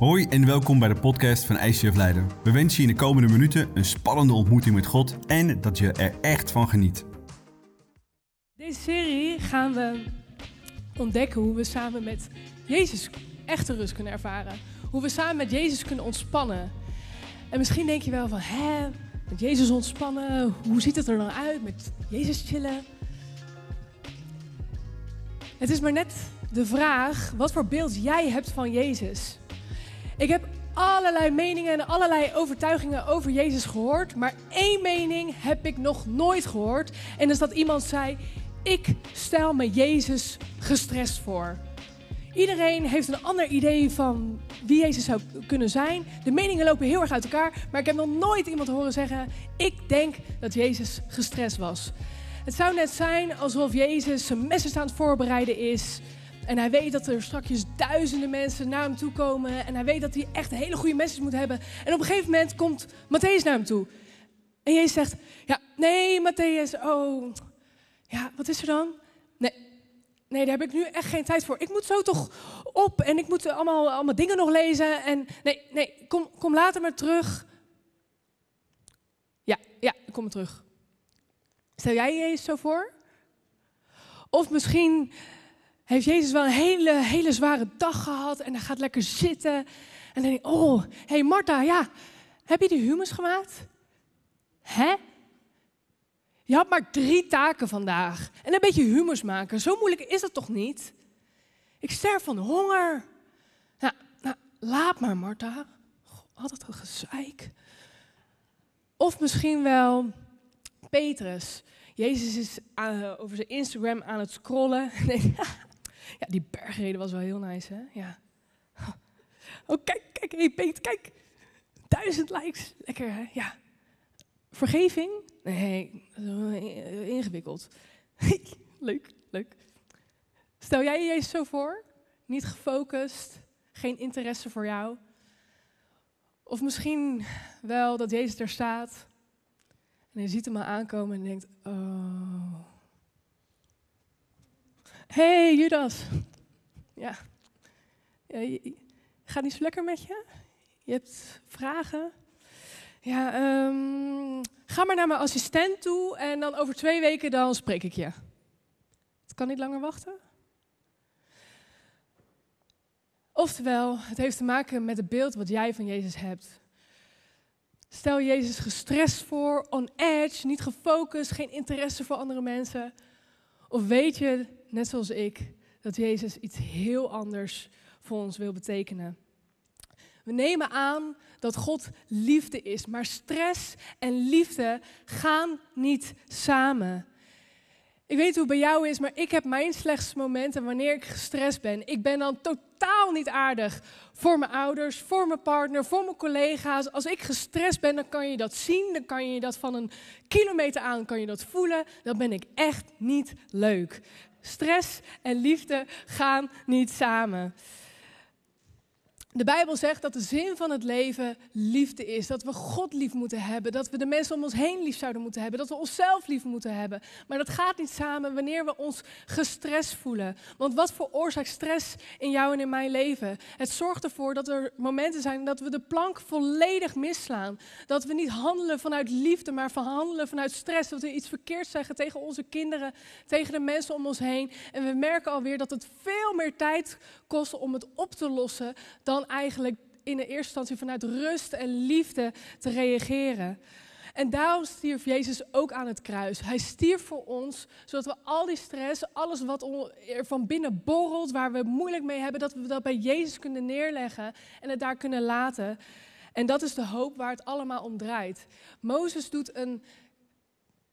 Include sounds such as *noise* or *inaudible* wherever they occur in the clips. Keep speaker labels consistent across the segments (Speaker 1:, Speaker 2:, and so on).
Speaker 1: Hoi en welkom bij de podcast van ICF Leiden. We wensen je in de komende minuten een spannende ontmoeting met God en dat je er echt van geniet.
Speaker 2: Deze serie gaan we ontdekken hoe we samen met Jezus echte rust kunnen ervaren. Hoe we samen met Jezus kunnen ontspannen. En misschien denk je wel van, hè, met Jezus ontspannen, hoe ziet het er dan uit met Jezus chillen? Het is maar net de vraag wat voor beeld jij hebt van Jezus. Ik heb allerlei meningen en allerlei overtuigingen over Jezus gehoord, maar één mening heb ik nog nooit gehoord. En dat is dat iemand zei: Ik stel me Jezus gestrest voor. Iedereen heeft een ander idee van wie Jezus zou kunnen zijn. De meningen lopen heel erg uit elkaar, maar ik heb nog nooit iemand horen zeggen: Ik denk dat Jezus gestrest was. Het zou net zijn alsof Jezus zijn message aan het voorbereiden is. En hij weet dat er straks duizenden mensen naar hem toe komen. En hij weet dat hij echt hele goede message moet hebben. En op een gegeven moment komt Matthäus naar hem toe. En Jezus zegt, ja, nee Matthäus, oh, ja, wat is er dan? Nee, nee, daar heb ik nu echt geen tijd voor. Ik moet zo toch op en ik moet allemaal, allemaal dingen nog lezen. En nee, nee, kom, kom later maar terug. Ja, ja, ik kom maar terug. Stel jij je zo voor? Of misschien heeft Jezus wel een hele, hele zware dag gehad en hij gaat lekker zitten. En dan denk ik, oh, hé hey Marta, ja, heb je die humus gemaakt? Hè? Je had maar drie taken vandaag. En een beetje humus maken, zo moeilijk is dat toch niet? Ik sterf van honger. Nou, nou laat maar Marta. Altijd een gezeik. Of misschien wel Petrus. Jezus is uh, over zijn Instagram aan het scrollen. *laughs* Ja, die bergreden was wel heel nice, hè? Ja. *laughs* Oh, kijk, kijk, hey Peter, kijk. Duizend likes. Lekker, hè? Ja. Vergeving? Nee, ingewikkeld. *laughs* leuk, leuk. Stel jij je Jezus zo voor? Niet gefocust, geen interesse voor jou. Of misschien wel dat Jezus er staat en hij ziet hem aankomen en denkt, oh, hey, Judas. Ja. ja gaat niet zo lekker met je? Je hebt vragen? Ja, um, ga maar naar mijn assistent toe en dan over twee weken dan spreek ik je. Het kan niet langer wachten. Oftewel, het heeft te maken met het beeld wat jij van Jezus hebt. Stel Jezus gestrest voor, on edge, niet gefocust, geen interesse voor andere mensen. Of weet je, net zoals ik, dat Jezus iets heel anders voor ons wil betekenen? We nemen aan dat God liefde is, maar stress en liefde gaan niet samen. Ik weet hoe het bij jou is, maar ik heb mijn slechtste momenten wanneer ik gestrest ben. Ik ben dan totaal niet aardig voor mijn ouders, voor mijn partner, voor mijn collega's. Als ik gestrest ben, dan kan je dat zien. Dan kan je dat van een kilometer aan kan je dat voelen. Dan ben ik echt niet leuk. Stress en liefde gaan niet samen. De Bijbel zegt dat de zin van het leven liefde is. Dat we God lief moeten hebben. Dat we de mensen om ons heen lief zouden moeten hebben. Dat we onszelf lief moeten hebben. Maar dat gaat niet samen wanneer we ons gestrest voelen. Want wat veroorzaakt stress in jou en in mijn leven? Het zorgt ervoor dat er momenten zijn dat we de plank volledig misslaan. Dat we niet handelen vanuit liefde, maar van handelen vanuit stress. Dat we iets verkeerds zeggen tegen onze kinderen, tegen de mensen om ons heen. En we merken alweer dat het veel meer tijd kost om het op te lossen dan eigenlijk in de eerste instantie vanuit rust en liefde te reageren. En daarom stierf Jezus ook aan het kruis. Hij stierf voor ons, zodat we al die stress, alles wat er van binnen borrelt, waar we moeilijk mee hebben, dat we dat bij Jezus kunnen neerleggen en het daar kunnen laten. En dat is de hoop waar het allemaal om draait. Mozes doet een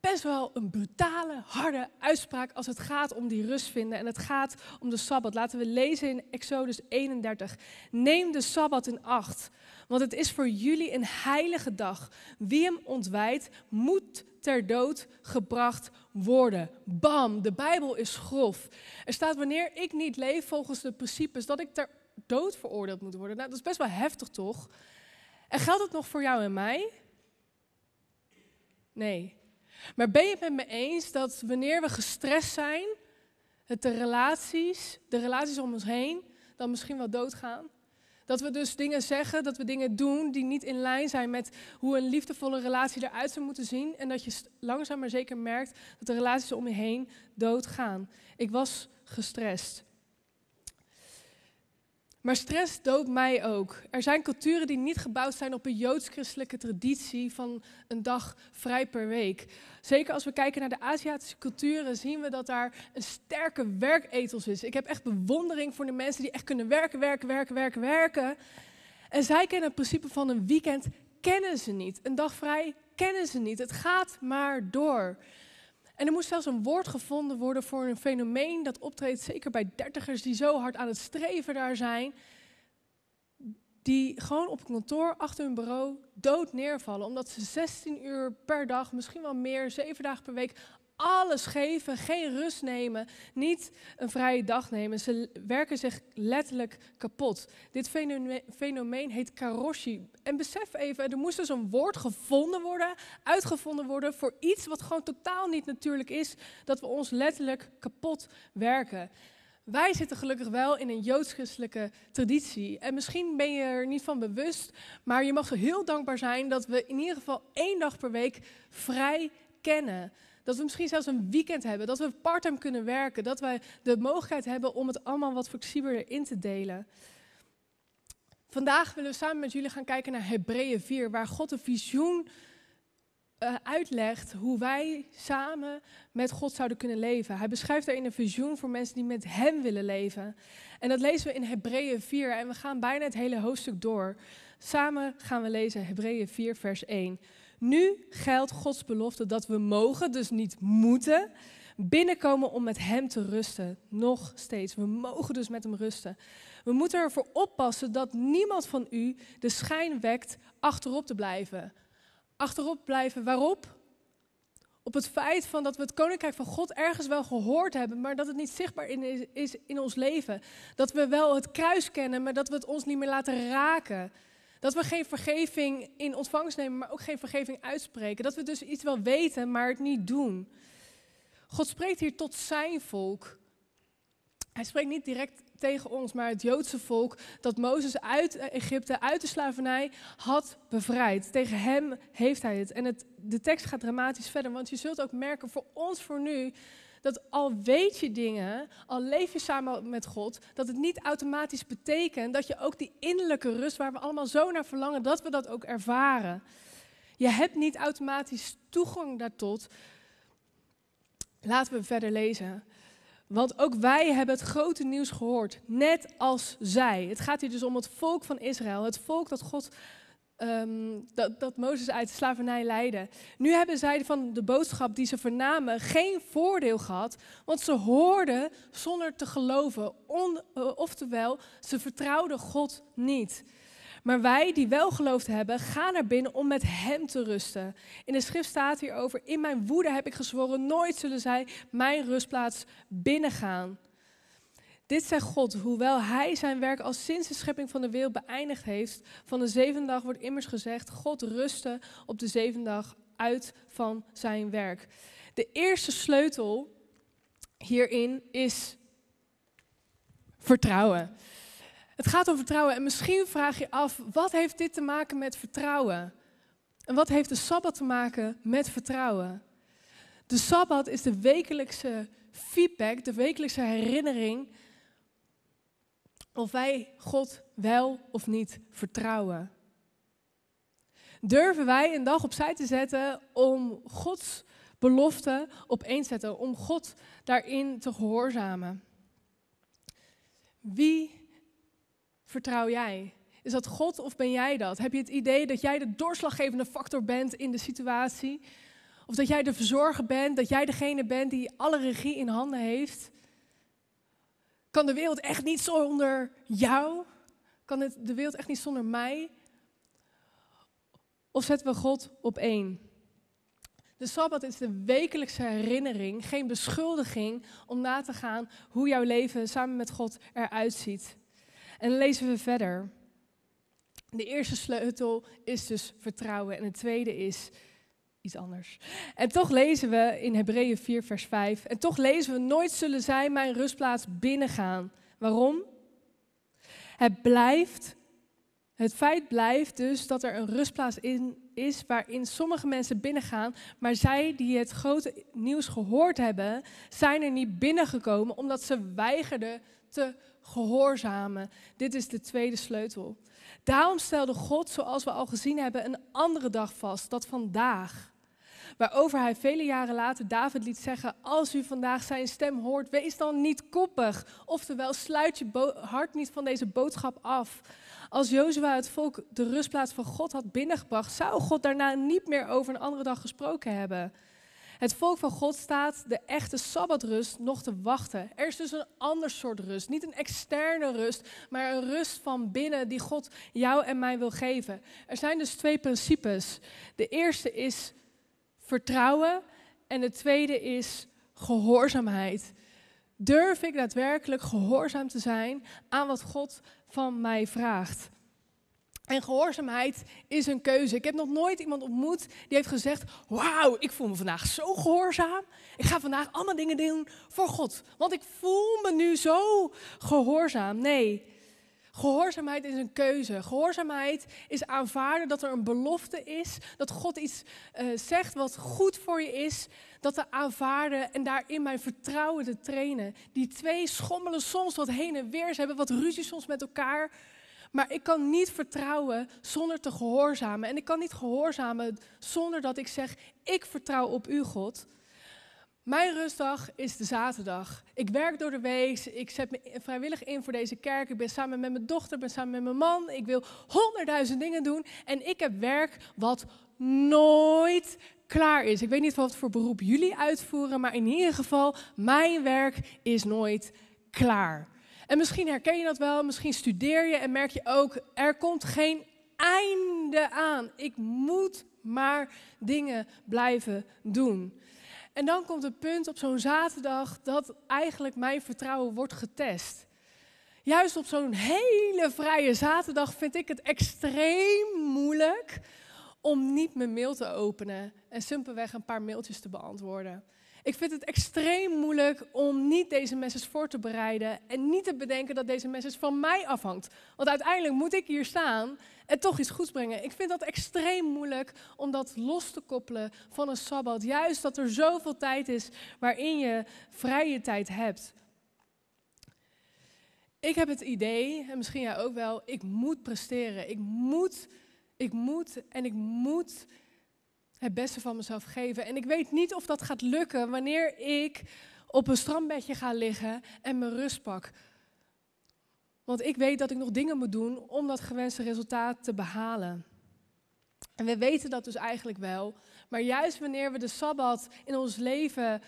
Speaker 2: best wel een brutale, harde uitspraak als het gaat om die rust vinden en het gaat om de Sabbat. Laten we lezen in Exodus 31. Neem de Sabbat in acht, want het is voor jullie een heilige dag. Wie hem ontwijdt, moet ter dood gebracht worden. Bam, de Bijbel is grof. Er staat wanneer ik niet leef volgens de principes dat ik ter dood veroordeeld moet worden. Nou, dat is best wel heftig toch? En geldt het nog voor jou en mij? Nee. Maar ben je het met me eens dat wanneer we gestrest zijn, het de relaties, de relaties om ons heen, dan misschien wel doodgaan? Dat we dus dingen zeggen, dat we dingen doen die niet in lijn zijn met hoe een liefdevolle relatie eruit zou moeten zien. En dat je langzaam maar zeker merkt dat de relaties om je heen doodgaan. Ik was gestrest. Maar stress doodt mij ook. Er zijn culturen die niet gebouwd zijn op een joods-christelijke traditie van een dag vrij per week. Zeker als we kijken naar de Aziatische culturen, zien we dat daar een sterke werkethos is. Ik heb echt bewondering voor de mensen die echt kunnen werken, werken, werken, werken, werken. En zij kennen het principe van een weekend, kennen ze niet. Een dag vrij kennen ze niet. Het gaat maar door. En er moest zelfs een woord gevonden worden voor een fenomeen dat optreedt, zeker bij dertigers die zo hard aan het streven daar zijn, die gewoon op kantoor achter hun bureau dood neervallen, omdat ze 16 uur per dag, misschien wel meer, 7 dagen per week, alles geven, geen rust nemen, niet een vrije dag nemen. Ze werken zich letterlijk kapot. Dit fenomeen, heet karoshi. En besef even, er moest dus een woord gevonden worden, uitgevonden worden voor iets wat gewoon totaal niet natuurlijk is, dat we ons letterlijk kapot werken. Wij zitten gelukkig wel in een joods-christelijke traditie. En misschien ben je er niet van bewust, maar je mag heel dankbaar zijn dat we in ieder geval één dag per week vrij kennen. Dat we misschien zelfs een weekend hebben, dat we parttime kunnen werken, dat wij de mogelijkheid hebben om het allemaal wat flexibeler in te delen. Vandaag willen we samen met jullie gaan kijken naar Hebreeën 4, waar God een visioen uh, uitlegt hoe wij samen met God zouden kunnen leven. Hij beschrijft daarin een visioen voor mensen die met Hem willen leven. En dat lezen we in Hebreeën 4 en we gaan bijna het hele hoofdstuk door. Samen gaan we lezen Hebreeën 4, vers 1. Nu geldt Gods belofte dat we mogen, dus niet moeten, binnenkomen om met Hem te rusten. Nog steeds. We mogen dus met Hem rusten. We moeten ervoor oppassen dat niemand van u de schijn wekt achterop te blijven. Achterop blijven waarop? Op het feit van dat we het koninkrijk van God ergens wel gehoord hebben, maar dat het niet zichtbaar in is in ons leven. Dat we wel het kruis kennen, maar dat we het ons niet meer laten raken. Dat we geen vergeving in ontvangst nemen, maar ook geen vergeving uitspreken. Dat we dus iets wel weten, maar het niet doen. God spreekt hier tot zijn volk. Hij spreekt niet direct tegen ons, maar het Joodse volk dat Mozes uit Egypte, uit de slavernij had bevrijd. Tegen hem heeft hij het. En het, de tekst gaat dramatisch verder, want je zult ook merken voor ons voor nu dat al weet je dingen, al leef je samen met God, dat het niet automatisch betekent dat je ook die innerlijke rust waar we allemaal zo naar verlangen, dat we dat ook ervaren. Je hebt niet automatisch toegang daartot. Laten we verder lezen. Want ook wij hebben het grote nieuws gehoord, net als zij. Het gaat hier dus om het volk van Israël, het volk dat God Ehm, dat, dat Mozes uit de slavernij leidde. Nu hebben zij van de boodschap die ze vernamen geen voordeel gehad, want ze hoorden zonder te geloven. Eh, oftewel, ze vertrouwden God niet. Maar wij die wel geloofd hebben, gaan naar binnen om met Hem te rusten. In de schrift staat hierover: In mijn woede heb ik gezworen, nooit zullen zij mijn rustplaats binnengaan. Dit zegt God, hoewel hij zijn werk al sinds de schepping van de wereld beëindigd heeft. Van de zevende dag wordt immers gezegd, God rustte op de zevende dag uit van zijn werk. De eerste sleutel hierin is vertrouwen. Het gaat om vertrouwen en misschien vraag je af, wat heeft dit te maken met vertrouwen? En wat heeft de Sabbat te maken met vertrouwen? De Sabbat is de wekelijkse feedback, de wekelijkse herinnering of wij God wel of niet vertrouwen. Durven wij een dag opzij te zetten om Gods belofte op te zetten, om God daarin te gehoorzamen? Wie vertrouw jij? Is dat God of ben jij dat? Heb je het idee dat jij de doorslaggevende factor bent in de situatie? Of dat jij de verzorger bent, dat jij degene bent die alle regie in handen heeft? Kan de wereld echt niet zonder jou? Kan het, de wereld echt niet zonder mij? Of zetten we God op één? De Sabbat is de wekelijkse herinnering, geen beschuldiging om na te gaan hoe jouw leven samen met God eruit ziet. En lezen we verder. De eerste sleutel is dus vertrouwen en de tweede is iets anders. En toch lezen we in Hebreeën 4, vers 5. En toch lezen we: Nooit zullen zij mijn rustplaats binnengaan. Waarom? Het blijft Het feit blijft dus dat er een rustplaats in is waarin sommige mensen binnengaan, maar zij die het grote nieuws gehoord hebben, zijn er niet binnengekomen omdat ze weigerden te gehoorzamen. Dit is de tweede sleutel. Daarom stelde God, zoals we al gezien hebben, een andere dag vast, dat vandaag. Waarover hij vele jaren later David liet zeggen: Als u vandaag zijn stem hoort, wees dan niet koppig. Oftewel, sluit je hart niet van deze boodschap af. Als Jozua het volk de rustplaats van God had binnengebracht, zou God daarna niet meer over een andere dag gesproken hebben. Het volk van God staat de echte sabbatrust nog te wachten. Er is dus een ander soort rust. Niet een externe rust, maar een rust van binnen die God jou en mij wil geven. Er zijn dus twee principes. De eerste is vertrouwen en de tweede is gehoorzaamheid. Durf ik daadwerkelijk gehoorzaam te zijn aan wat God van mij vraagt? En gehoorzaamheid is een keuze. Ik heb nog nooit iemand ontmoet die heeft gezegd: Wauw, ik voel me vandaag zo gehoorzaam. Ik ga vandaag allemaal dingen doen voor God. Want ik voel me nu zo gehoorzaam. Nee, gehoorzaamheid is een keuze. Gehoorzaamheid is aanvaarden dat er een belofte is. Dat God iets uh, zegt wat goed voor je is. Dat te aanvaarden en daarin mijn vertrouwen te trainen. Die twee schommelen soms wat heen en weer. Ze hebben wat ruzie soms met elkaar. Maar ik kan niet vertrouwen zonder te gehoorzamen. En ik kan niet gehoorzamen zonder dat ik zeg: Ik vertrouw op u, God. Mijn rustdag is de zaterdag. Ik werk door de week. Ik zet me vrijwillig in voor deze kerk. Ik ben samen met mijn dochter, ben samen met mijn man. Ik wil honderdduizend dingen doen. En ik heb werk wat nooit klaar is. Ik weet niet wat voor beroep jullie uitvoeren, maar in ieder geval, mijn werk is nooit klaar. En misschien herken je dat wel, misschien studeer je en merk je ook, er komt geen einde aan. Ik moet maar dingen blijven doen. En dan komt het punt op zo'n zaterdag dat eigenlijk mijn vertrouwen wordt getest. Juist op zo'n hele vrije zaterdag vind ik het extreem moeilijk om niet mijn mail te openen en simpelweg een paar mailtjes te beantwoorden. Ik vind het extreem moeilijk om niet deze message voor te bereiden en niet te bedenken dat deze message van mij afhangt. Want uiteindelijk moet ik hier staan en toch iets goeds brengen. Ik vind dat extreem moeilijk om dat los te koppelen van een sabbat. Juist dat er zoveel tijd is waarin je vrije tijd hebt. Ik heb het idee, en misschien jij ook wel, ik moet presteren. Ik moet, ik moet en ik moet het beste van mezelf geven. En ik weet niet of dat gaat lukken wanneer ik op een strandbedje ga liggen en mijn rust pak. Want ik weet dat ik nog dingen moet doen om dat gewenste resultaat te behalen. En we weten dat dus eigenlijk wel. Maar juist wanneer we de sabbat in ons leven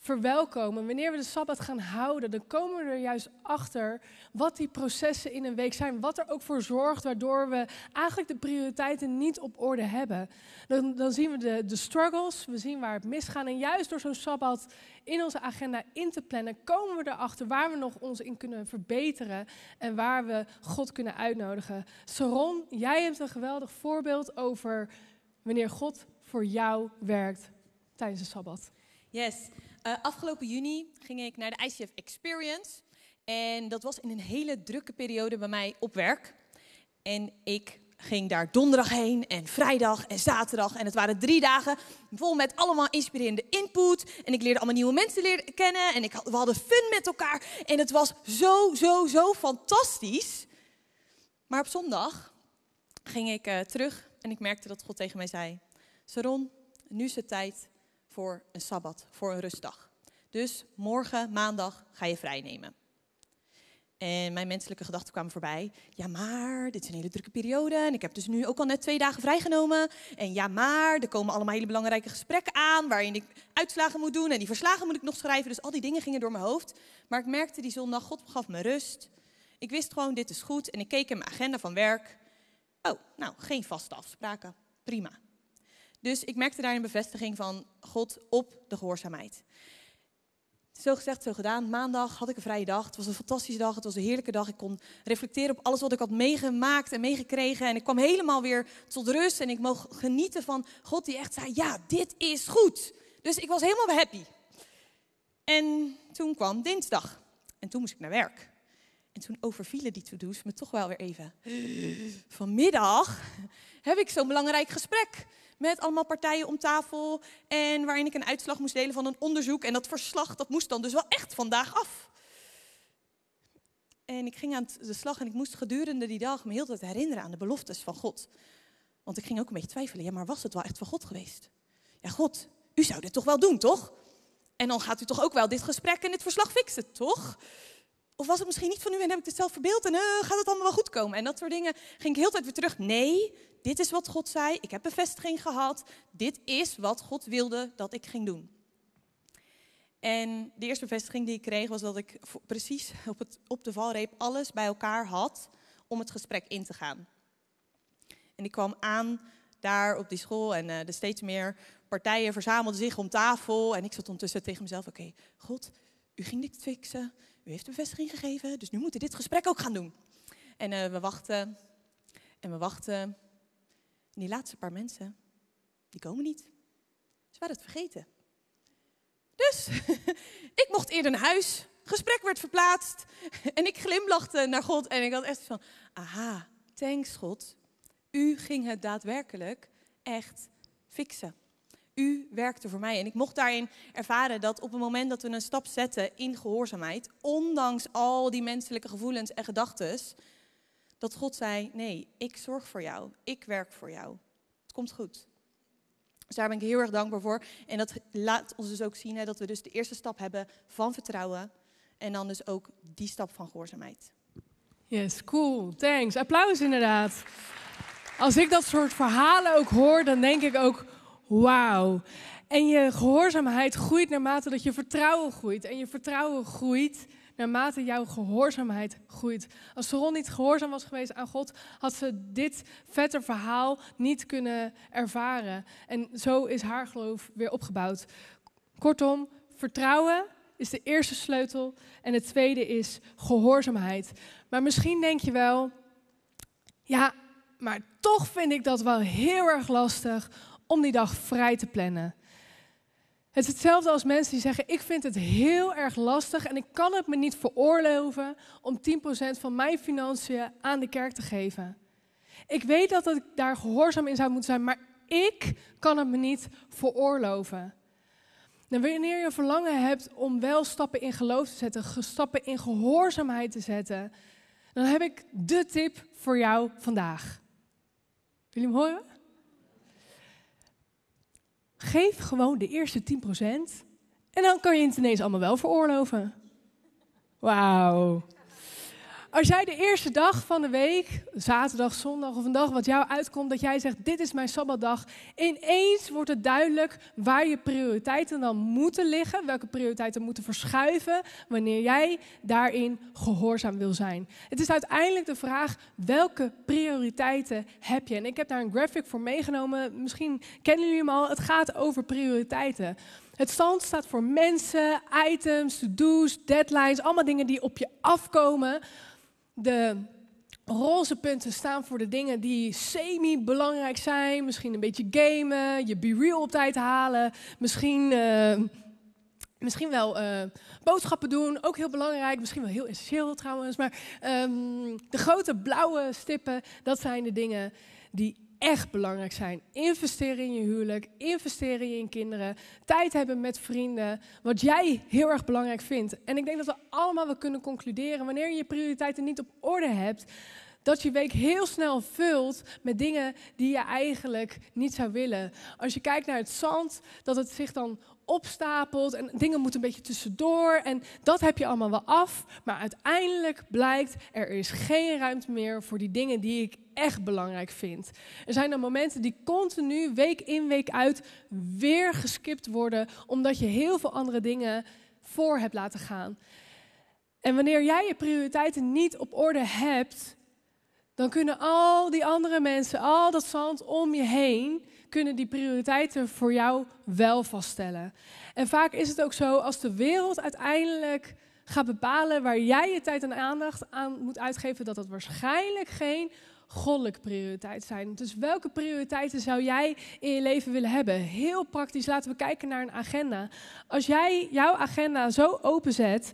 Speaker 2: verwelkomen, wanneer we de Sabbat gaan houden, dan komen we er juist achter wat die processen in een week zijn. Wat er ook voor zorgt waardoor we eigenlijk de prioriteiten niet op orde hebben. Dan, dan zien we de, de struggles, we zien waar het misgaat. En juist door zo'n Sabbat in onze agenda in te plannen, komen we erachter waar we nog ons in kunnen verbeteren en waar we God kunnen uitnodigen. Saron, jij hebt een geweldig voorbeeld over wanneer God voor jou werkt tijdens de Sabbat.
Speaker 3: Yes. Uh, afgelopen juni ging ik naar de ICF Experience. En dat was in een hele drukke periode bij mij op werk. En ik ging daar donderdag heen en vrijdag en zaterdag. En het waren drie dagen vol met allemaal inspirerende input. En ik leerde allemaal nieuwe mensen leren kennen. En ik, we hadden fun met elkaar. En het was zo, zo, zo fantastisch. Maar op zondag ging ik uh, terug en ik merkte dat God tegen mij zei... Saron, nu is het tijd voor een sabbat, voor een rustdag. Dus morgen, maandag, ga je vrij nemen. En mijn menselijke gedachten kwamen voorbij. Ja, maar dit is een hele drukke periode. En ik heb dus nu ook al net twee dagen vrijgenomen. En ja, maar er komen allemaal hele belangrijke gesprekken aan. waarin ik uitslagen moet doen. En die verslagen moet ik nog schrijven. Dus al die dingen gingen door mijn hoofd. Maar ik merkte die zondag, God gaf me rust. Ik wist gewoon, dit is goed. En ik keek in mijn agenda van werk. Oh, nou, geen vaste afspraken. Prima. Dus ik merkte daar een bevestiging van God op de gehoorzaamheid. Zo gezegd, zo gedaan. Maandag had ik een vrije dag. Het was een fantastische dag. Het was een heerlijke dag. Ik kon reflecteren op alles wat ik had meegemaakt en meegekregen. En ik kwam helemaal weer tot rust. En ik mocht genieten van God die echt zei, ja, dit is goed. Dus ik was helemaal happy. En toen kwam dinsdag. En toen moest ik naar werk. En toen overvielen die to-do's me toch wel weer even. *gasps* Vanmiddag heb ik zo'n belangrijk gesprek met allemaal partijen om tafel. En waarin ik een uitslag moest delen van een onderzoek. En dat verslag, dat moest dan dus wel echt vandaag af. En ik ging aan de slag en ik moest gedurende die dag me heel tijd herinneren aan de beloftes van God. Want ik ging ook een beetje twijfelen, ja, maar was het wel echt van God geweest? Ja, God, u zou dit toch wel doen, toch? En dan gaat u toch ook wel dit gesprek en dit verslag fixen, toch? Of was het misschien niet van u en heb ik dit zelf verbeeld en uh, gaat het allemaal wel goed komen? En dat soort dingen ging ik heel tijd weer terug. Nee, dit is wat God zei. Ik heb bevestiging gehad. Dit is wat God wilde dat ik ging doen. En de eerste bevestiging die ik kreeg was dat ik precies op, het, op de valreep alles bij elkaar had om het gesprek in te gaan. En ik kwam aan daar op die school en uh, er steeds meer partijen verzamelden zich om tafel. En ik zat ondertussen tegen mezelf, oké, God, u ging dit fixen, u heeft bevestiging gegeven, dus nu moeten we dit gesprek ook gaan doen. En uh, we wachten en we wachten. En die laatste paar mensen, die komen niet. Ze waren het vergeten. Dus *laughs* ik mocht eerder naar huis. Gesprek werd verplaatst. En ik glimlachte naar God. En ik had echt van, aha, thanks God. U ging het daadwerkelijk echt fixen. U werkte voor mij. En ik mocht daarin ervaren dat op het moment dat we een stap zetten in gehoorzaamheid, ondanks al die menselijke gevoelens en gedachten, dat God zei: Nee, ik zorg voor jou. Ik werk voor jou. Het komt goed. Dus daar ben ik heel erg dankbaar voor. En dat laat ons dus ook zien hè, dat we dus de eerste stap hebben van vertrouwen. En dan dus ook die stap van gehoorzaamheid.
Speaker 2: Yes, cool. Thanks. Applaus inderdaad. Als ik dat soort verhalen ook hoor, dan denk ik ook, wauw. En je gehoorzaamheid groeit naarmate dat je vertrouwen groeit. En je vertrouwen groeit naarmate jouw gehoorzaamheid groeit. Als Saron niet gehoorzaam was geweest aan God, had ze dit vette verhaal niet kunnen ervaren. En zo is haar geloof weer opgebouwd. Kortom, vertrouwen is de eerste sleutel. En het tweede is gehoorzaamheid. Maar misschien denk je wel, ja, maar toch vind ik dat wel heel erg lastig om die dag vrij te plannen. Het is hetzelfde als mensen die zeggen: Ik vind het heel erg lastig en ik kan het me niet veroorloven om 10% van mijn financiën aan de kerk te geven. Ik weet dat ik daar gehoorzaam in zou moeten zijn, maar ik kan het me niet veroorloven. En wanneer je verlangen hebt om wel stappen in geloof te zetten, stappen in gehoorzaamheid te zetten, dan heb ik de tip voor jou vandaag. Wil je hem horen? Geef gewoon de eerste 10% en dan kan je het ineens allemaal wel veroorloven. Wauw. Als jij de eerste dag van de week, zaterdag, zondag of een dag wat jou uitkomt, dat jij zegt: Dit is mijn sabbatdag. Ineens wordt het duidelijk waar je prioriteiten dan moeten liggen, welke prioriteiten moeten verschuiven, wanneer jij daarin gehoorzaam wil zijn. Het is uiteindelijk de vraag: welke prioriteiten heb je? En ik heb daar een graphic voor meegenomen. Misschien kennen jullie hem al. Het gaat over prioriteiten. Het stand staat voor mensen, items, to-do's, deadlines, allemaal dingen die op je afkomen. De roze punten staan voor de dingen die semi-belangrijk zijn. Misschien een beetje gamen, je be real op tijd halen. Misschien, uh, misschien wel uh, boodschappen doen, ook heel belangrijk. Misschien wel heel essentieel trouwens. Maar um, de grote blauwe stippen, dat zijn de dingen die echt belangrijk zijn. Investeren in je huwelijk, investeren in kinderen, tijd hebben met vrienden, wat jij heel erg belangrijk vindt. En ik denk dat we allemaal wel kunnen concluderen, wanneer je je prioriteiten niet op orde hebt, dat je week heel snel vult met dingen die je eigenlijk niet zou willen. Als je kijkt naar het zand, dat het zich dan opstapelt en dingen moeten een beetje tussendoor en dat heb je allemaal wel af. Maar uiteindelijk blijkt er is geen ruimte meer voor die dingen die ik echt belangrijk vind. Er zijn dan momenten die continu week in week uit weer geskipt worden omdat je heel veel andere dingen voor hebt laten gaan. En wanneer jij je prioriteiten niet op orde hebt, dan kunnen al die andere mensen, al dat zand om je heen, kunnen die prioriteiten voor jou wel vaststellen. En vaak is het ook zo, als de wereld uiteindelijk gaat bepalen waar jij je tijd en aandacht aan moet uitgeven, dat dat waarschijnlijk geen goddelijke prioriteit zijn. Dus welke prioriteiten zou jij in je leven willen hebben? Heel praktisch, laten we kijken naar een agenda. Als jij jouw agenda zo openzet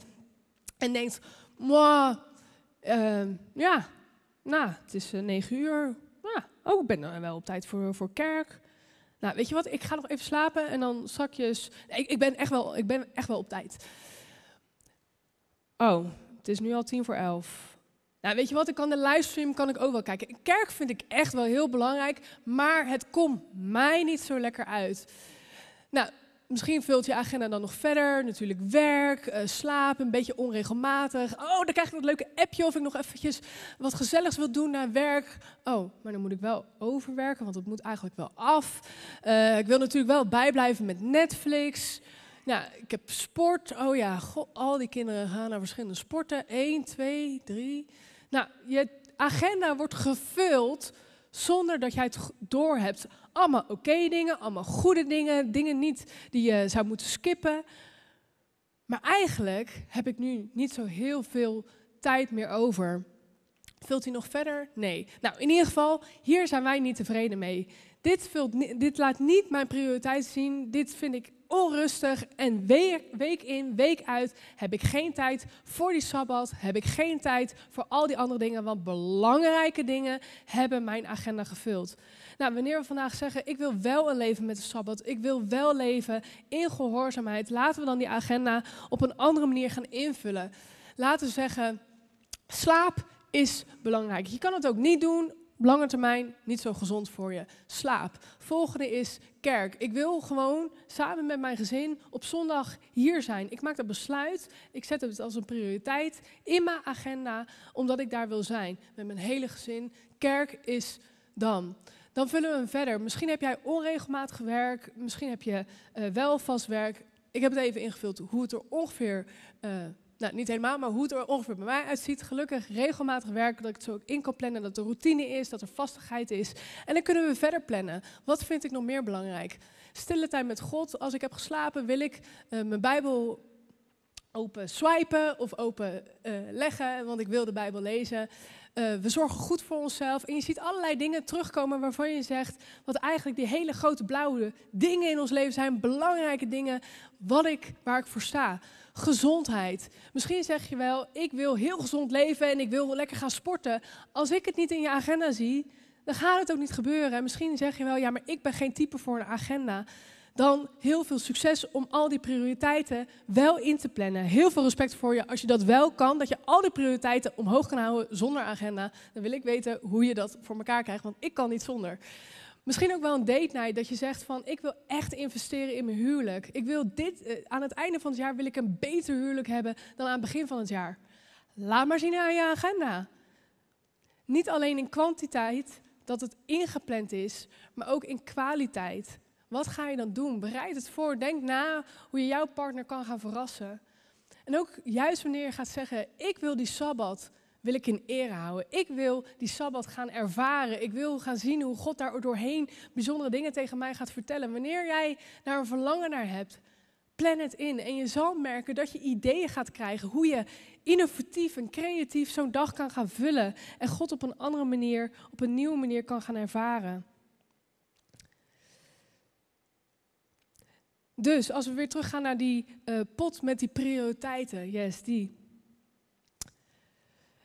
Speaker 2: en denkt, Ehm, ja, nou, het is uh, negen uur. Oh, ik ben wel op tijd voor, voor kerk. Nou, weet je wat, ik ga nog even slapen en dan straks... Ik, ik, ben echt wel, ik ben echt wel op tijd. Oh, het is nu al tien voor elf. Nou, weet je wat, ik kan de livestream kan ik ook wel kijken. Kerk vind ik echt wel heel belangrijk, maar het komt mij niet zo lekker uit. Nou, misschien vult je agenda dan nog verder. Natuurlijk werk, uh, slaap, een beetje onregelmatig. Oh, dan krijg ik dat leuke appje of ik nog eventjes wat gezelligs wil doen na werk. Oh, maar dan moet ik wel overwerken, want het moet eigenlijk wel af. Uh, ik wil natuurlijk wel bijblijven met Netflix. Nou, ik heb sport. Oh ja, al die kinderen gaan naar verschillende sporten. 1, 2, 3. Nou, je agenda wordt gevuld zonder dat jij het doorhebt. Allemaal oké dingen, allemaal goede dingen, dingen niet die je zou moeten skippen. Maar eigenlijk heb ik nu niet zo heel veel tijd meer over. Vult hij nog verder? Nee. Nou, in ieder geval, hier zijn wij niet tevreden mee. Dit, vult, dit laat niet mijn prioriteit zien. Dit vind ik onrustig en week, week, in, week uit heb ik geen tijd voor die sabbat, heb ik geen tijd voor al die andere dingen, want belangrijke dingen hebben mijn agenda gevuld. Nou, wanneer we vandaag zeggen, ik wil wel een leven met de sabbat, ik wil wel leven in gehoorzaamheid, laten we dan die agenda op een andere manier gaan invullen. Laten we zeggen, slaap is belangrijk. Je kan het ook niet doen lange termijn niet zo gezond voor je. Slaap. Volgende is kerk. Ik wil gewoon samen met mijn gezin op zondag hier zijn. Ik maak dat besluit. Ik zet het als een prioriteit in mijn agenda, omdat ik daar wil zijn. Met mijn hele gezin. Kerk is dan. Dan vullen we hem verder. Misschien heb jij onregelmatig werk. Misschien heb je uh, wel vast werk. Ik heb het even ingevuld hoe het er ongeveer uh, nou, niet helemaal, maar hoe het er ongeveer bij mij uitziet. Gelukkig regelmatig werken, dat ik het zo ook in kan plannen, dat er routine is, dat er vastigheid is. En dan kunnen we verder plannen. Wat vind ik nog meer belangrijk? Stille tijd met God. Als ik heb geslapen, wil ik uh, mijn Bijbel open swipen of open leggen, want ik wil de Bijbel lezen. Uh, we zorgen goed voor onszelf. En je ziet allerlei dingen terugkomen waarvan je zegt, wat eigenlijk die hele grote blauwe dingen in ons leven zijn, belangrijke dingen, wat ik, waar ik voor sta gezondheid. Misschien zeg je wel, ik wil heel gezond leven en ik wil lekker gaan sporten. Als ik het niet in je agenda zie, dan gaat het ook niet gebeuren. En misschien zeg je wel, ja, maar ik ben geen type voor een agenda. Dan heel veel succes om al die prioriteiten wel in te plannen. Heel veel respect voor je als je dat wel kan, dat je al die prioriteiten omhoog kan houden zonder agenda. Dan wil ik weten hoe je dat voor elkaar krijgt, want ik kan niet zonder. Misschien ook wel een date night dat je zegt van ik wil echt investeren in mijn huwelijk. Ik wil dit, eh, aan het einde van het jaar wil ik een beter huwelijk hebben dan aan het begin van het jaar. Laat maar zien aan je agenda. Niet alleen in kwantiteit dat het ingepland is, maar ook in kwaliteit. Wat ga je dan doen? Bereid het voor. Denk na hoe je jouw partner kan gaan verrassen. En ook juist wanneer je gaat zeggen: Ik wil die sabbat wil ik in ere houden. Ik wil die Sabbat gaan ervaren. Ik wil gaan zien hoe God daar doorheen bijzondere dingen tegen mij gaat vertellen. Wanneer jij daar een verlangen naar hebt, plan het in. En je zal merken dat je ideeën gaat krijgen hoe je innovatief en creatief zo'n dag kan gaan vullen. En God op een andere manier, op een nieuwe manier kan gaan ervaren. Dus als we weer teruggaan naar die uh, pot met die prioriteiten, yes, die.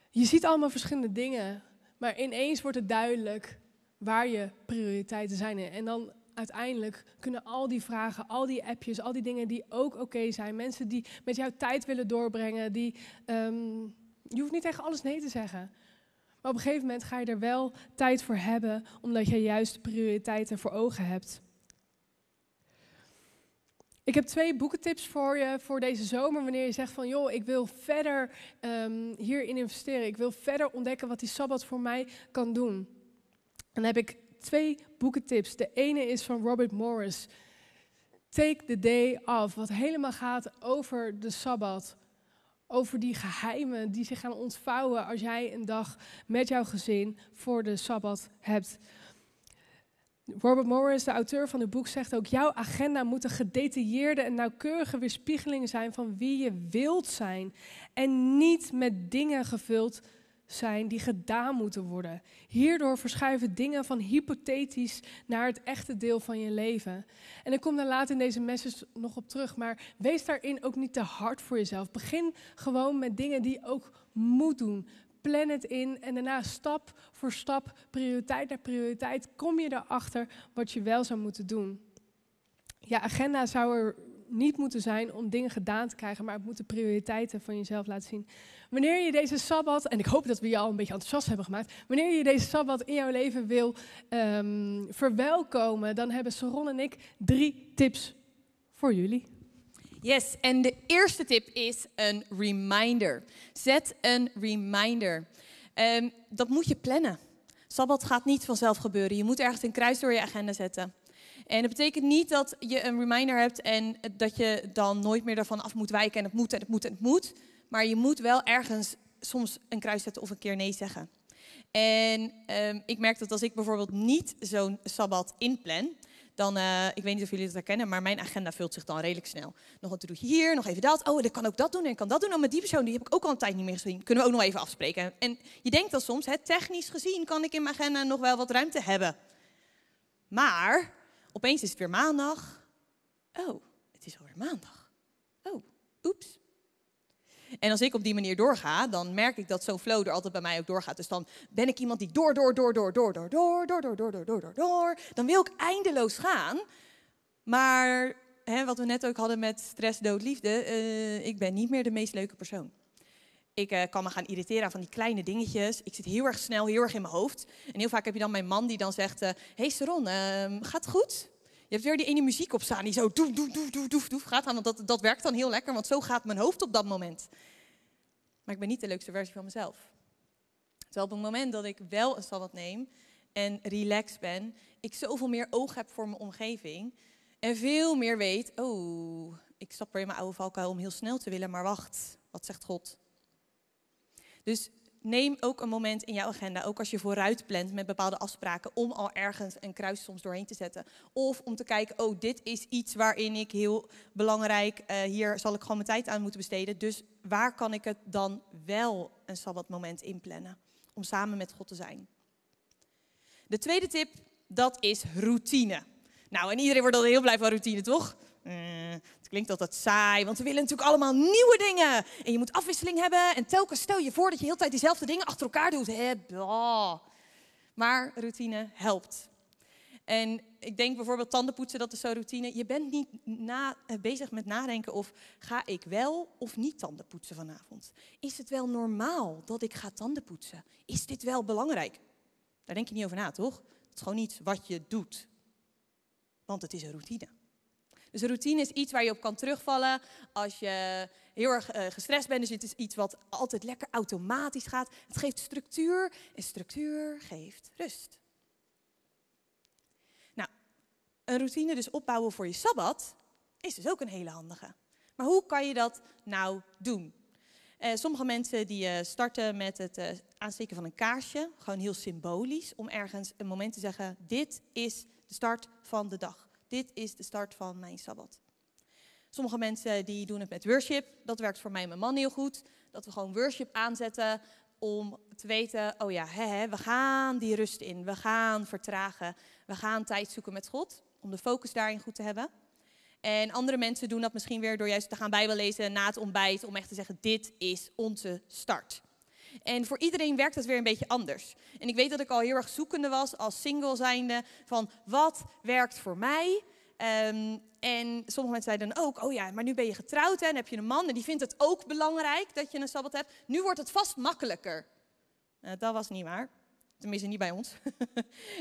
Speaker 2: Je ziet allemaal verschillende dingen, maar ineens wordt het duidelijk waar je prioriteiten zijn. En dan uiteindelijk kunnen al die vragen, al die appjes, al die dingen die ook oké zijn, mensen die met jou tijd willen doorbrengen, die, um, je hoeft niet tegen alles nee te zeggen. Maar op een gegeven moment ga je er wel tijd voor hebben, omdat je juist prioriteiten voor ogen hebt. Ik heb twee boekentips voor je voor deze zomer. Wanneer je zegt van joh, ik wil verder um, hierin investeren. Ik wil verder ontdekken wat die Sabbat voor mij kan doen. En dan heb ik twee boekentips. De ene is van Robert Morris. Take the day off. Wat helemaal gaat over de Sabbat. Over die geheimen die zich gaan ontvouwen als jij een dag met jouw gezin voor de Sabbat hebt. Robert Morris, de auteur van het boek, zegt ook: Jouw agenda moet een gedetailleerde en nauwkeurige weerspiegeling zijn van wie je wilt zijn. En niet met dingen gevuld zijn die gedaan moeten worden. Hierdoor verschuiven dingen van hypothetisch naar het echte deel van je leven. En ik kom daar later in deze message nog op terug, maar wees daarin ook niet te hard voor jezelf. Begin gewoon met dingen die je ook moet doen. Plan het in en daarna stap voor stap, prioriteit naar prioriteit, kom je erachter wat je wel zou moeten doen. Ja, agenda zou er niet moeten zijn om dingen gedaan te krijgen, maar het moet de prioriteiten van jezelf laten zien. Wanneer je deze sabbat, en ik hoop dat we je al een beetje enthousiast hebben gemaakt, wanneer je deze sabbat in jouw leven wil um, verwelkomen, dan hebben Saron en ik drie tips voor jullie.
Speaker 3: Yes, en de eerste tip is een reminder. Zet een reminder. Um, dat moet je plannen. Sabbat gaat niet vanzelf gebeuren. Je moet ergens een kruis door je agenda zetten. En dat betekent niet dat je een reminder hebt en dat je dan nooit meer daarvan af moet wijken en het moet en het moet en het moet. Maar je moet wel ergens soms een kruis zetten of een keer nee zeggen. En um, ik merk dat als ik bijvoorbeeld niet zo'n sabbat inplan, dan, uh, ik weet niet of jullie dat herkennen, maar mijn agenda vult zich dan redelijk snel. Nog een to-doetje hier, nog even dat. Oh, ik kan ook dat doen en ik kan dat doen. Oh, met die persoon, die heb ik ook al een tijd niet meer gezien. Kunnen we ook nog even afspreken. En je denkt dan soms, hè, technisch gezien kan ik in mijn agenda nog wel wat ruimte hebben. Maar, opeens is het weer maandag. Oh, het is alweer maandag. Oh, oeps. En als ik op die manier doorga, dan merk ik dat zo'n flow er altijd bij mij ook doorgaat. Dus dan ben ik iemand die door, door, door, door, door, door, door, door, door, door, door, door, door, door. Dan wil ik eindeloos gaan. Maar hè, wat we net ook hadden met stress, dood, liefde, uh, ik ben niet meer de meest leuke persoon. Ik uh, kan me gaan irriteren van die kleine dingetjes. Ik zit heel erg snel, heel erg in mijn hoofd. En heel vaak heb je dan mijn man die dan zegt: Hé uh, hey Saron, gaat het goed? Je hebt weer die ene muziek op staan die zo doef, doef, doef, doef, doef, doef gaat. Want dat, dat werkt dan heel lekker, want zo gaat mijn hoofd op dat moment. Maar ik ben niet de leukste versie van mezelf. Terwijl op het moment dat ik wel een sabbat neem en relaxed ben, ik zoveel meer oog heb voor mijn omgeving. En veel meer weet, oh, ik stap weer in mijn oude valkuil om heel snel te willen, maar wacht, wat zegt God? Dus neem ook een moment in jouw agenda, ook als je vooruit plant met bepaalde afspraken, om al ergens een kruis soms doorheen te zetten. Of om te kijken, oh, dit is iets waarin ik heel belangrijk, uh, hier zal ik gewoon mijn tijd aan moeten besteden. Dus waar kan ik het dan wel een sabbatmoment inplannen? Om samen met God te zijn. De tweede tip, dat is routine. Nou, en iedereen wordt al heel blij van routine, toch? Uh, het klinkt altijd saai, want we willen natuurlijk allemaal nieuwe dingen. En je moet afwisseling hebben. En telkens stel je voor dat je heel tijd diezelfde dingen achter elkaar doet. He, maar routine helpt. En ik denk bijvoorbeeld tandenpoetsen, dat is zo routine. Je bent niet na, eh, bezig met nadenken of ga ik wel of niet tandenpoetsen vanavond. Is het wel normaal dat ik ga tandenpoetsen? Is dit wel belangrijk? Daar denk je niet over na, toch? Het is gewoon iets wat je doet. Want het is een routine. Dus routine is iets waar je op kan terugvallen als je heel erg uh, gestrest bent. Dus het is iets wat altijd lekker automatisch gaat. Het geeft structuur en structuur geeft rust. Nou, een routine dus opbouwen voor je sabbat is dus ook een hele handige. Maar hoe kan je dat nou doen? Uh, sommige mensen die uh, starten met het uh, aansteken van een kaarsje, gewoon heel symbolisch, om ergens een moment te zeggen: dit is de start van de dag. Dit is de start van mijn sabbat. Sommige mensen die doen het met worship. Dat werkt voor mij en mijn man heel goed. Dat we gewoon worship aanzetten om te weten, oh ja, we gaan die rust in. We gaan vertragen. We gaan tijd zoeken met God. Om de focus daarin goed te hebben. En andere mensen doen dat misschien weer door juist te gaan bijbellezen na het ontbijt. Om echt te zeggen, dit is onze start. En voor iedereen werkt het weer een beetje anders. En ik weet dat ik al heel erg zoekende was als single zijnde van wat werkt voor mij. Um, en sommige mensen zeiden dan ook, oh ja, maar nu ben je getrouwd hè, en heb je een man en die vindt het ook belangrijk dat je een sabbat hebt. Nu wordt het vast makkelijker. Uh, dat was niet waar. Tenminste, niet bij ons.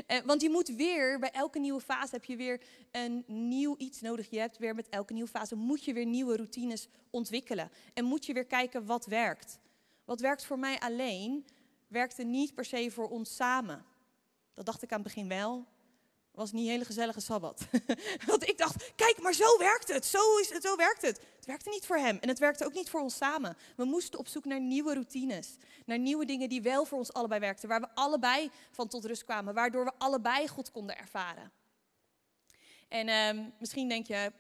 Speaker 3: uh, *laughs* want je moet weer, bij elke nieuwe fase heb je weer een nieuw iets nodig. Je hebt weer met elke nieuwe fase, moet je weer nieuwe routines ontwikkelen. En moet je weer kijken wat werkt. Wat werkt voor mij alleen, werkte niet per se voor ons samen. Dat dacht ik aan het begin wel. Was niet een hele gezellige sabbat. *laughs* Want ik dacht, kijk, maar zo werkt het. Zo, is het, zo werkt het. Het werkte niet voor hem en het werkte ook niet voor ons samen. We moesten op zoek naar nieuwe routines. Naar nieuwe dingen die wel voor ons allebei werkten. Waar we allebei van tot rust kwamen. Waardoor we allebei goed konden ervaren. En um, misschien denk je,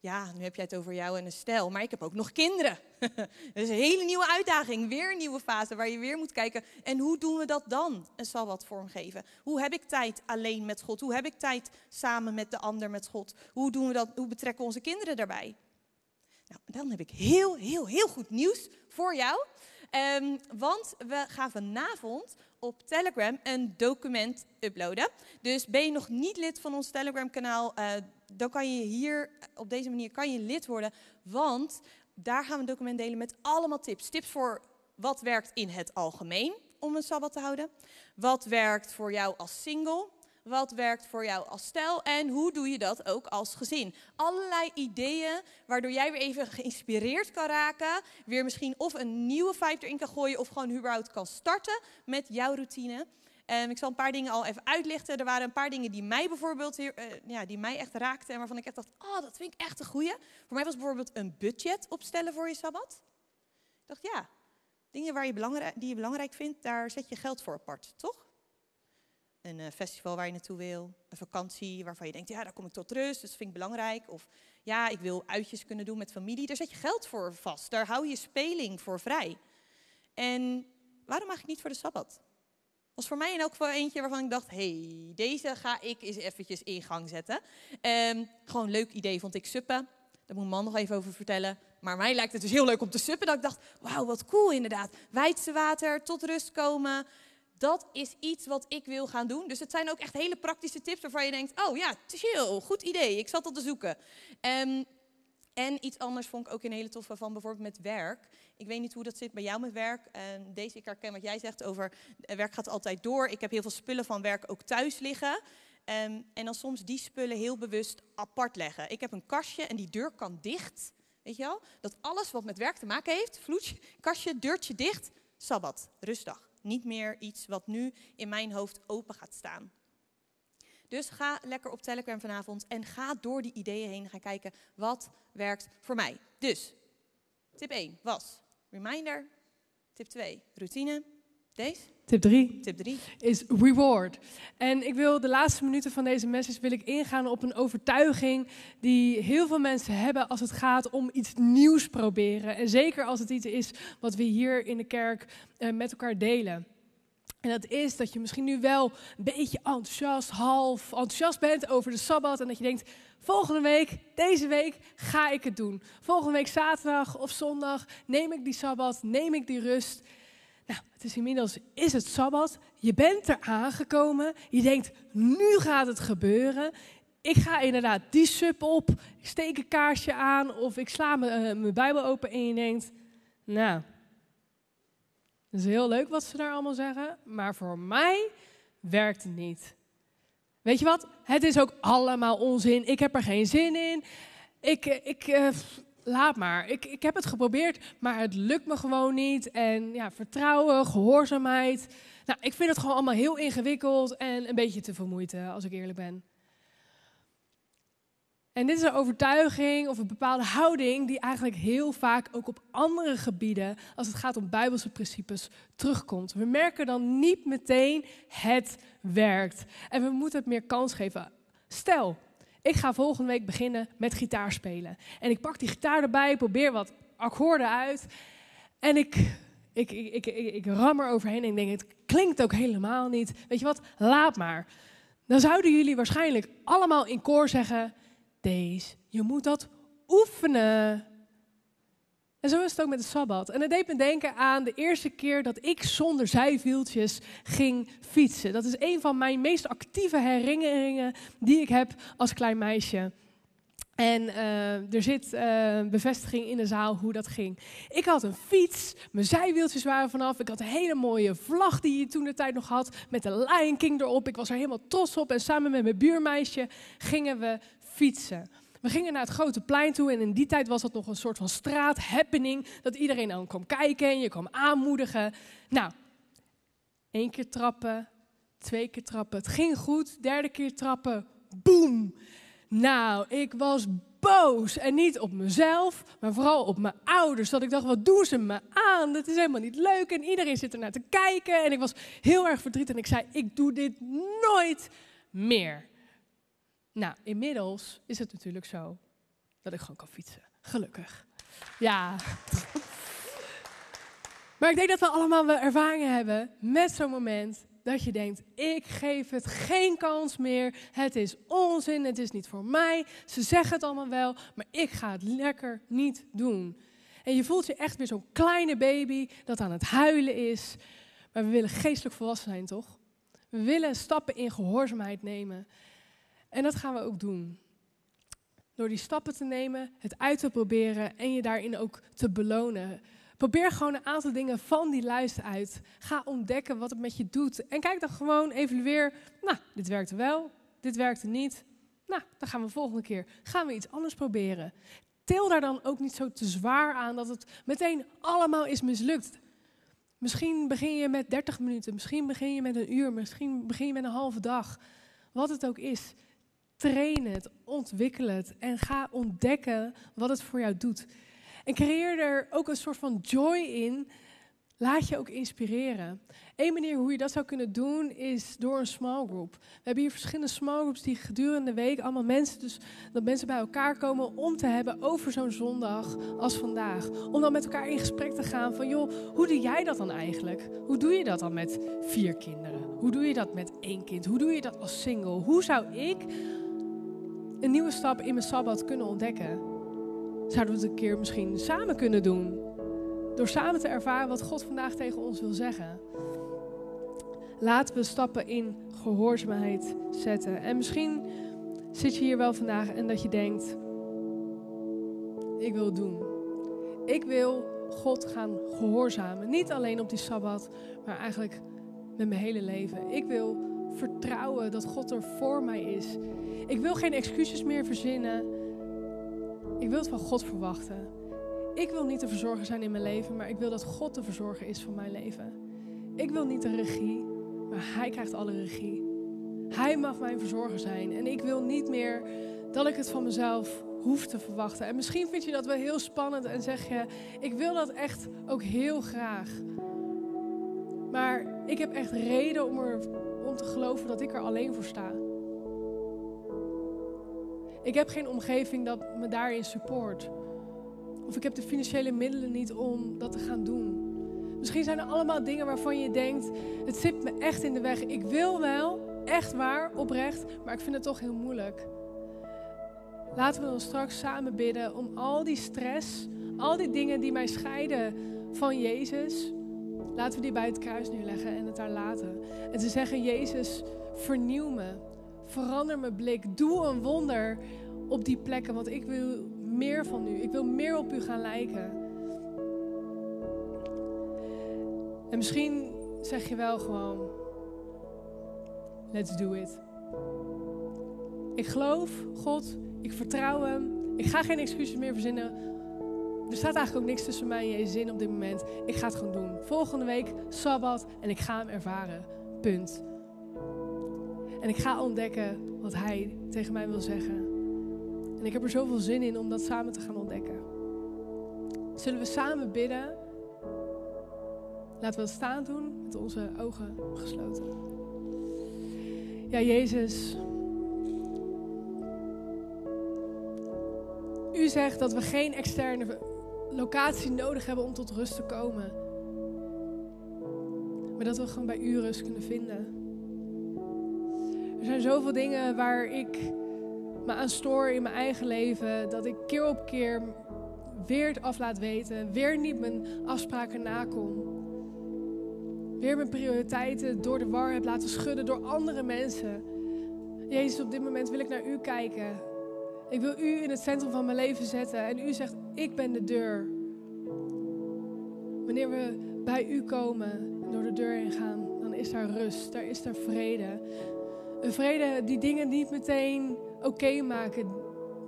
Speaker 3: ja, nu heb jij het over jou en een stijl, maar ik heb ook nog kinderen. *laughs* is een hele nieuwe uitdaging, weer een nieuwe fase waar je weer moet kijken. En hoe doen we dat dan, een sabbat vormgeven? Hoe heb ik tijd alleen met God? Hoe heb ik tijd samen met de ander met God? Hoe, doen we dat, hoe betrekken we onze kinderen daarbij? Nou, dan heb ik heel, heel, heel goed nieuws voor jou. Ehm, want we gaan vanavond op Telegram een document uploaden. Dus ben je nog niet lid van ons Telegram kanaal, uh, dan kan je hier op deze manier kan je lid worden. Want daar gaan we een document delen met allemaal tips. Tips voor wat werkt in het algemeen om een sabbat te houden. Wat werkt voor jou als single? Wat werkt voor jou als stijl? En hoe doe je dat ook als gezin? Allerlei ideeën waardoor jij weer even geïnspireerd kan raken. Weer misschien of een nieuwe vibe erin kan gooien. Of gewoon überhaupt kan starten met jouw routine. Um, ik zal een paar dingen al even uitlichten. Er waren een paar dingen die mij bijvoorbeeld hier, uh, ja, die mij echt raakten. En waarvan ik echt dacht, oh, dat vind ik echt een goeie. Voor mij was bijvoorbeeld een budget opstellen voor je Sabbat. Ik dacht, ja, dingen waar je belangrijk, die je belangrijk vindt, daar zet je geld voor apart, toch? Een uh, festival waar je naartoe wil, een vakantie waarvan je denkt, ja, daar kom ik tot rust, dus dat vind ik belangrijk. Of ja, ik wil uitjes kunnen doen met familie, daar zet je geld voor vast. Daar hou je speling voor vrij. En waarom mag ik niet voor de Sabbat? was voor mij in elk geval eentje waarvan ik dacht, hey, deze ga ik eens eventjes in gang zetten. Um, gewoon een leuk idee vond ik suppen. Daar moet man nog even over vertellen. Maar mij lijkt het dus heel leuk om te suppen. Dat ik dacht, wauw, wat cool inderdaad. Weidse water, tot rust komen. Dat is iets wat ik wil gaan doen. Dus het zijn ook echt hele praktische tips waarvan je denkt, oh ja, chill, goed idee. Ik zat al te zoeken. Um, en iets anders vond ik ook een hele toffe van bijvoorbeeld met werk. Ik weet niet hoe dat zit bij jou met werk. En deze, ik herken wat jij zegt over eh, werk gaat altijd door. Ik heb heel veel spullen van werk ook thuis liggen. Um, en dan soms die spullen heel bewust apart leggen. Ik heb een kastje en die deur kan dicht. Weet je wel? Dat alles wat met werk te maken heeft, vloedje, kastje, deurtje dicht, sabbat, rustdag. Niet meer iets wat nu in mijn hoofd open gaat staan. Dus ga lekker op Telegram vanavond en ga door die ideeën heen gaan kijken wat werkt voor mij. Dus, tip 1 was reminder. Tip 2, routine. Deze?
Speaker 2: Tip 3.
Speaker 3: Tip 3
Speaker 2: is reward. En ik wil de laatste minuten van deze message wil ik ingaan op een overtuiging die heel veel mensen hebben als het gaat om iets nieuws proberen. En zeker als het iets is wat we hier in de kerk uh, met elkaar delen. En dat is dat je misschien nu wel een beetje enthousiast, half enthousiast bent over de Sabbat. En dat je denkt, volgende week, deze week ga ik het doen. Volgende week zaterdag of zondag neem ik die Sabbat, neem ik die rust. Nou, het is inmiddels, is het Sabbat. Je bent er aangekomen. Je denkt, nu gaat het gebeuren. Ik ga inderdaad die sub op. Ik steek een kaarsje aan of ik sla mijn, uh, mijn Bijbel open en je denkt, nou... Het is heel leuk wat ze daar allemaal zeggen, maar voor mij werkt het niet. Weet je wat? Het is ook allemaal onzin. Ik heb er geen zin in. Ik, ik uh, laat maar. Ik, ik heb het geprobeerd, maar het lukt me gewoon niet. En ja, vertrouwen, gehoorzaamheid. Nou, ik vind het gewoon allemaal heel ingewikkeld en een beetje te vermoeid, als ik eerlijk ben. En dit is een overtuiging of een bepaalde houding die eigenlijk heel vaak ook op andere gebieden, als het gaat om bijbelse principes, terugkomt. We merken dan niet meteen het werkt. En we moeten het meer kans geven. Stel, ik ga volgende week beginnen met gitaar spelen. En ik pak die gitaar erbij, probeer wat akkoorden uit. En ik, ik, ik, ik, ik, ram er overheen en ik denk, het klinkt ook helemaal niet. Weet je wat, laat maar. Dan zouden jullie waarschijnlijk allemaal in koor zeggen deze. Je moet dat oefenen. En zo is het ook met de Sabbat. En het deed me denken aan de eerste keer dat ik zonder zijwieltjes ging fietsen. Dat is een van mijn meest actieve herinneringen die ik heb als klein meisje. En uh, er zit uh, bevestiging in de zaal hoe dat ging. Ik had een fiets, mijn zijwieltjes waren vanaf. Ik had een hele mooie vlag die je toen de tijd nog had, met de Lion King erop. Ik was er helemaal trots op. En samen met mijn buurmeisje gingen we fietsen. We gingen naar het grote plein toe en in die tijd was dat nog een soort van straathappening. Dat iedereen dan kwam kijken en je kwam aanmoedigen. Nou, één keer trappen, twee keer trappen. Het ging goed, derde keer trappen, boem. Nou, ik was boos. En niet op mezelf, maar vooral op mijn ouders. Dat ik dacht, wat doen ze me aan? Dat is helemaal niet leuk. En iedereen zit er naar te kijken. En ik was heel erg verdrietig. En ik zei, ik doe dit nooit meer. Nou, inmiddels is het natuurlijk zo dat ik gewoon kan fietsen. Gelukkig. Ja. *laughs* Maar ik denk dat we allemaal wel ervaringen hebben met zo'n moment dat je denkt, ik geef het geen kans meer. Het is onzin, het is niet voor mij. Ze zeggen het allemaal wel, maar ik ga het lekker niet doen. En je voelt je echt weer zo'n kleine baby dat aan het huilen is. Maar we willen geestelijk volwassen zijn, toch? We willen stappen in gehoorzaamheid nemen. En dat gaan we ook doen. Door die stappen te nemen, het uit te proberen en je daarin ook te belonen. Probeer gewoon een aantal dingen van die lijst uit. Ga ontdekken wat het met je doet. En kijk dan gewoon, evalueer. Nou, dit werkte wel, dit werkte niet. Nou, dan gaan we volgende keer gaan we iets anders proberen. Til daar dan ook niet zo te zwaar aan dat het meteen allemaal is mislukt. Misschien begin je met 30 minuten, misschien begin je met een uur, misschien begin je met een halve dag. Wat het ook is, train het, ontwikkel het en ga ontdekken wat het voor jou doet. En creëer er ook een soort van joy in. Laat je ook inspireren. Eén manier hoe je dat zou kunnen doen is door een small group. We hebben hier verschillende small groups die gedurende de week allemaal mensen, dus dat mensen bij elkaar komen om te hebben over zo'n zondag als vandaag. Om dan met elkaar in gesprek te gaan van joh, hoe doe jij dat dan eigenlijk? Hoe doe je dat dan met vier kinderen? Hoe doe je dat met één kind? Hoe doe je dat als single? Hoe zou ik een nieuwe stap in mijn sabbat kunnen ontdekken? Zouden we het een keer misschien samen kunnen doen? Door samen te ervaren wat God vandaag tegen ons wil zeggen. Laten we stappen in gehoorzaamheid zetten. En misschien zit je hier wel vandaag en dat je denkt: ik wil het doen. Ik wil God gaan gehoorzamen. Niet alleen op die sabbat, maar eigenlijk met mijn hele leven. Ik wil vertrouwen dat God er voor mij is. Ik wil geen excuses meer verzinnen. Ik wil het van God verwachten. Ik wil niet de verzorger zijn in mijn leven, maar ik wil dat God de verzorger is van mijn leven. Ik wil niet de regie, maar Hij krijgt alle regie. Hij mag mijn verzorger zijn. En ik wil niet meer dat ik het van mezelf hoef te verwachten. En misschien vind je dat wel heel spannend en zeg je: Ik wil dat echt ook heel graag. Maar ik heb echt reden om, er, te geloven dat ik er alleen voor sta. Ik heb geen omgeving dat me daarin support. Of ik heb de financiële middelen niet om dat te gaan doen. Misschien zijn er allemaal dingen waarvan je denkt: het zit me echt in de weg. Ik wil wel, echt waar, oprecht, maar ik vind het toch heel moeilijk. Laten we dan straks samen bidden om al die stress, al die dingen die mij scheiden van Jezus, laten we die bij het kruis neerleggen en het daar laten. En te zeggen: Jezus, vernieuw me, verander mijn blik, doe een wonder op die plekken, want ik wil meer van u. Ik wil meer op u gaan lijken. En misschien zeg je wel gewoon: Let's do it. Ik geloof God, ik vertrouw Hem. Ik ga geen excuses meer verzinnen. Er staat eigenlijk ook niks tussen mij en Jezus in op dit moment. Ik ga het gewoon doen. Volgende week, Sabbat, en ik ga hem ervaren. Punt. En ik ga ontdekken wat Hij tegen mij wil zeggen. En ik heb er zoveel zin in om dat samen te gaan ontdekken. Zullen we samen bidden? Laten we dat staan doen met onze ogen gesloten. Ja, Jezus. U zegt dat we geen externe locatie nodig hebben om tot rust te komen. Maar dat we gewoon bij u rust kunnen vinden. Er zijn zoveel dingen waar ik me aan stoor in mijn eigen leven. Dat ik keer op keer weer het af laat weten. Weer niet mijn afspraken nakom. Weer mijn prioriteiten door de war heb laten schudden door andere mensen. Jezus, op dit moment wil ik naar u kijken. Ik wil u in het centrum van mijn leven zetten. En u zegt, ik ben de deur. Wanneer we bij u komen en door de deur heen gaan, dan is daar rust, daar is daar vrede. Een vrede die dingen niet meteen oké maken,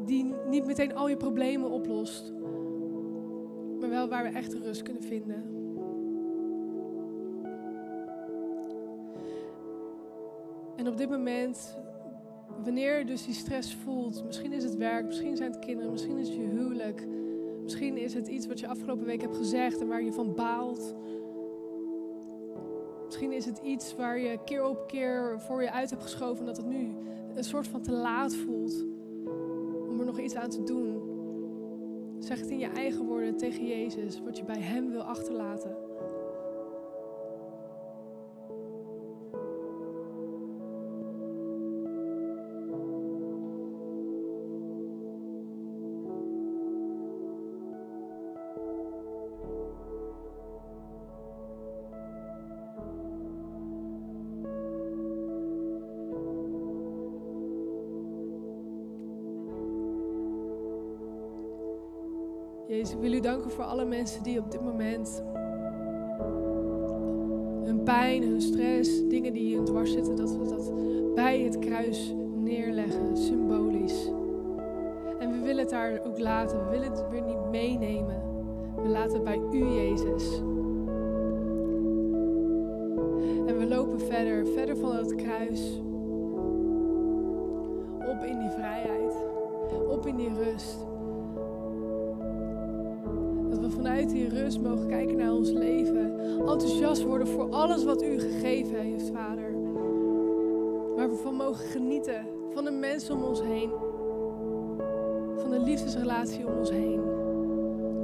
Speaker 2: die niet meteen al je problemen oplost, maar wel waar we echt rust kunnen vinden. En op dit moment, wanneer je dus die stress voelt, misschien is het werk, misschien zijn het kinderen, misschien is het je huwelijk, misschien is het iets wat je afgelopen week hebt gezegd en waar je van baalt. Misschien is het iets waar je keer op keer voor je uit hebt geschoven dat het nu een soort van te laat voelt om er nog iets aan te doen. Zeg het in je eigen woorden tegen Jezus, wat je bij Hem wil achterlaten. Jezus, ik wil u danken voor alle mensen die op dit moment hun pijn, hun stress, dingen die hun dwars zitten, dat we dat bij het kruis neerleggen, symbolisch. En we willen het daar ook laten. We willen het weer niet meenemen. We laten het bij u, Jezus. Enthousiast worden voor alles wat u gegeven heeft, Vader. Waar we van mogen genieten. Van de mensen om ons heen. Van de liefdesrelatie om ons heen.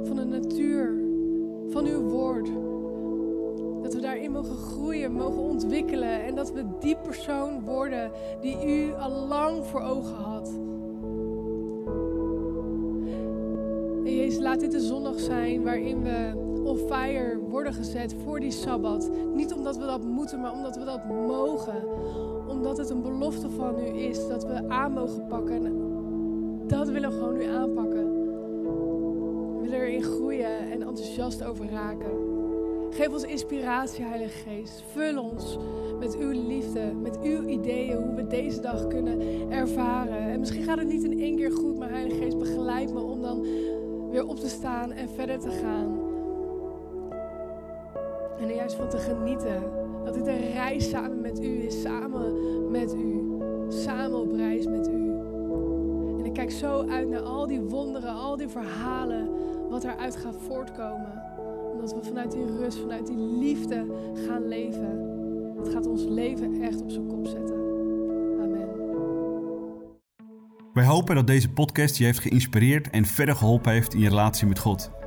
Speaker 2: Van de natuur. Van uw woord. Dat we daarin mogen groeien, mogen ontwikkelen. En dat we die persoon worden die u al lang voor ogen had. En Jezus, laat dit een zondag zijn waarin we on fire worden gezet voor die Sabbat. Niet omdat we dat moeten, maar omdat we dat mogen. Omdat het een belofte van u is dat we aan mogen pakken. En dat willen we gewoon nu aanpakken. We willen erin groeien en enthousiast over raken. Geef ons inspiratie, Heilige Geest. Vul ons met uw liefde, met uw ideeën hoe we deze dag kunnen ervaren. En misschien gaat het niet in één keer goed, maar Heilige Geest, begeleid me om dan weer op te staan en verder te gaan. En er juist van te genieten. Dat dit een reis samen met u is, samen met u. Samen op reis met u. En ik kijk zo uit naar al die wonderen, al die verhalen, wat eruit gaat voortkomen. Omdat we vanuit die rust, vanuit die liefde gaan leven. Het gaat ons leven echt op zijn kop zetten. Amen.
Speaker 1: Wij hopen dat deze podcast je heeft geïnspireerd en verder geholpen heeft in je relatie met God.